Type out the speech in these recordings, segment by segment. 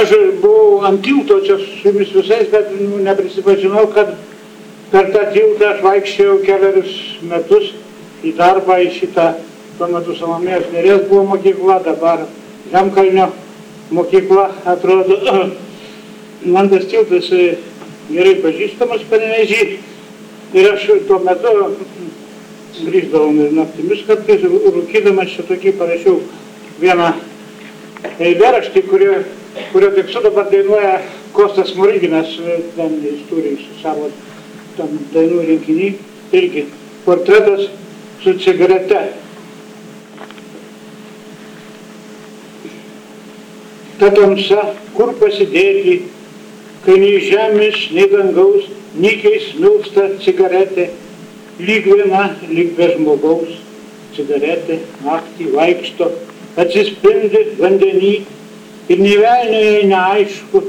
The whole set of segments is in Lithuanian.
aš buvau ant tilto čia su jumis visais, bet nu, neprisipažinau, kad per tą tiltą aš vaikščiojau keliarius metus į darbą, į šitą, tuo metu Salomėjos Nerės buvo mokykla, dabar Žemkalnio mokykla atrodo. Man tas tiltas e, gerai pažįstamas panevežį ir aš tuo metu grįždavom ir naktimis kartais, rūkydamas čia tokį parašiau vieną eilėraštį, kurio, kurio tekstu dabar dainuoja Kostas Muriginas, ten jis turi savo tam dainų rinkinį, irgi portretas su cigarete. Ta tamsa, kur pasidėti, kai nei žemės, nei dangaus, nykiai smilsta cigaretė, lyg viena, lyg be žmogaus, cigaretė naktį vaikšto, atsispindi vandenį ir nevelniai neaišku,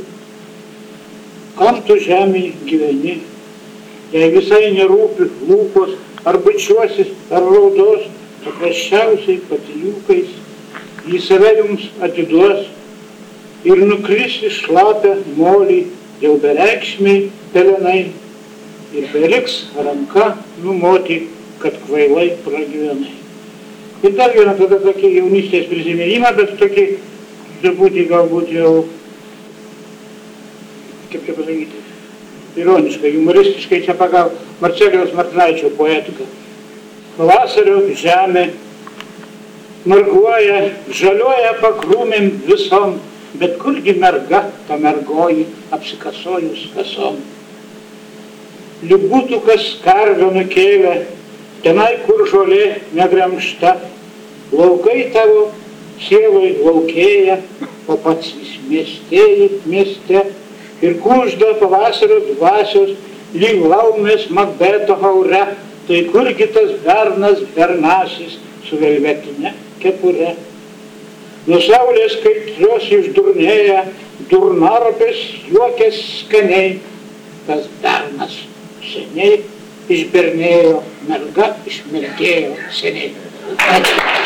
kam tu žemėje gyveni, jei visai nerūpi lūpos, ar bučiuosis, ar raudos, paprasčiausiai patijūkais, į save jums atiduos ir nukris iš šlapę molį jau bereikšmiai pelenai ir beliks ranka numoti, kad kvailai pragyvenai. Ir dar vieną tada tokį jaunystės prisiminimą, bet tokį truputį galbūt jau, kaip čia pasakyti, ironiškai, humoristiškai čia pagal Marcelijos Martinaičio poetiką. Pavasario žemė marguoja, žaliuoja pakrūmėm visom, bet kurgi merga, ta mergoji, apsikasojus kasom. Liuk būtų kas karvę nukėlę, tenai kur žolė negremšta, laukai tavo sieloj laukėja, o pats vis miestėji mieste ir kužda pavasario dvasios, lyg laumės Makbeto haure, tai kurgi tas bernas bernasis su velvetinė kepure. Nuo saulės kaitrios išdurnėja, durnarpės juokės skaniai, tas bernas seniai išbernėjo, merga išmirgėjo seniai. Ačiū.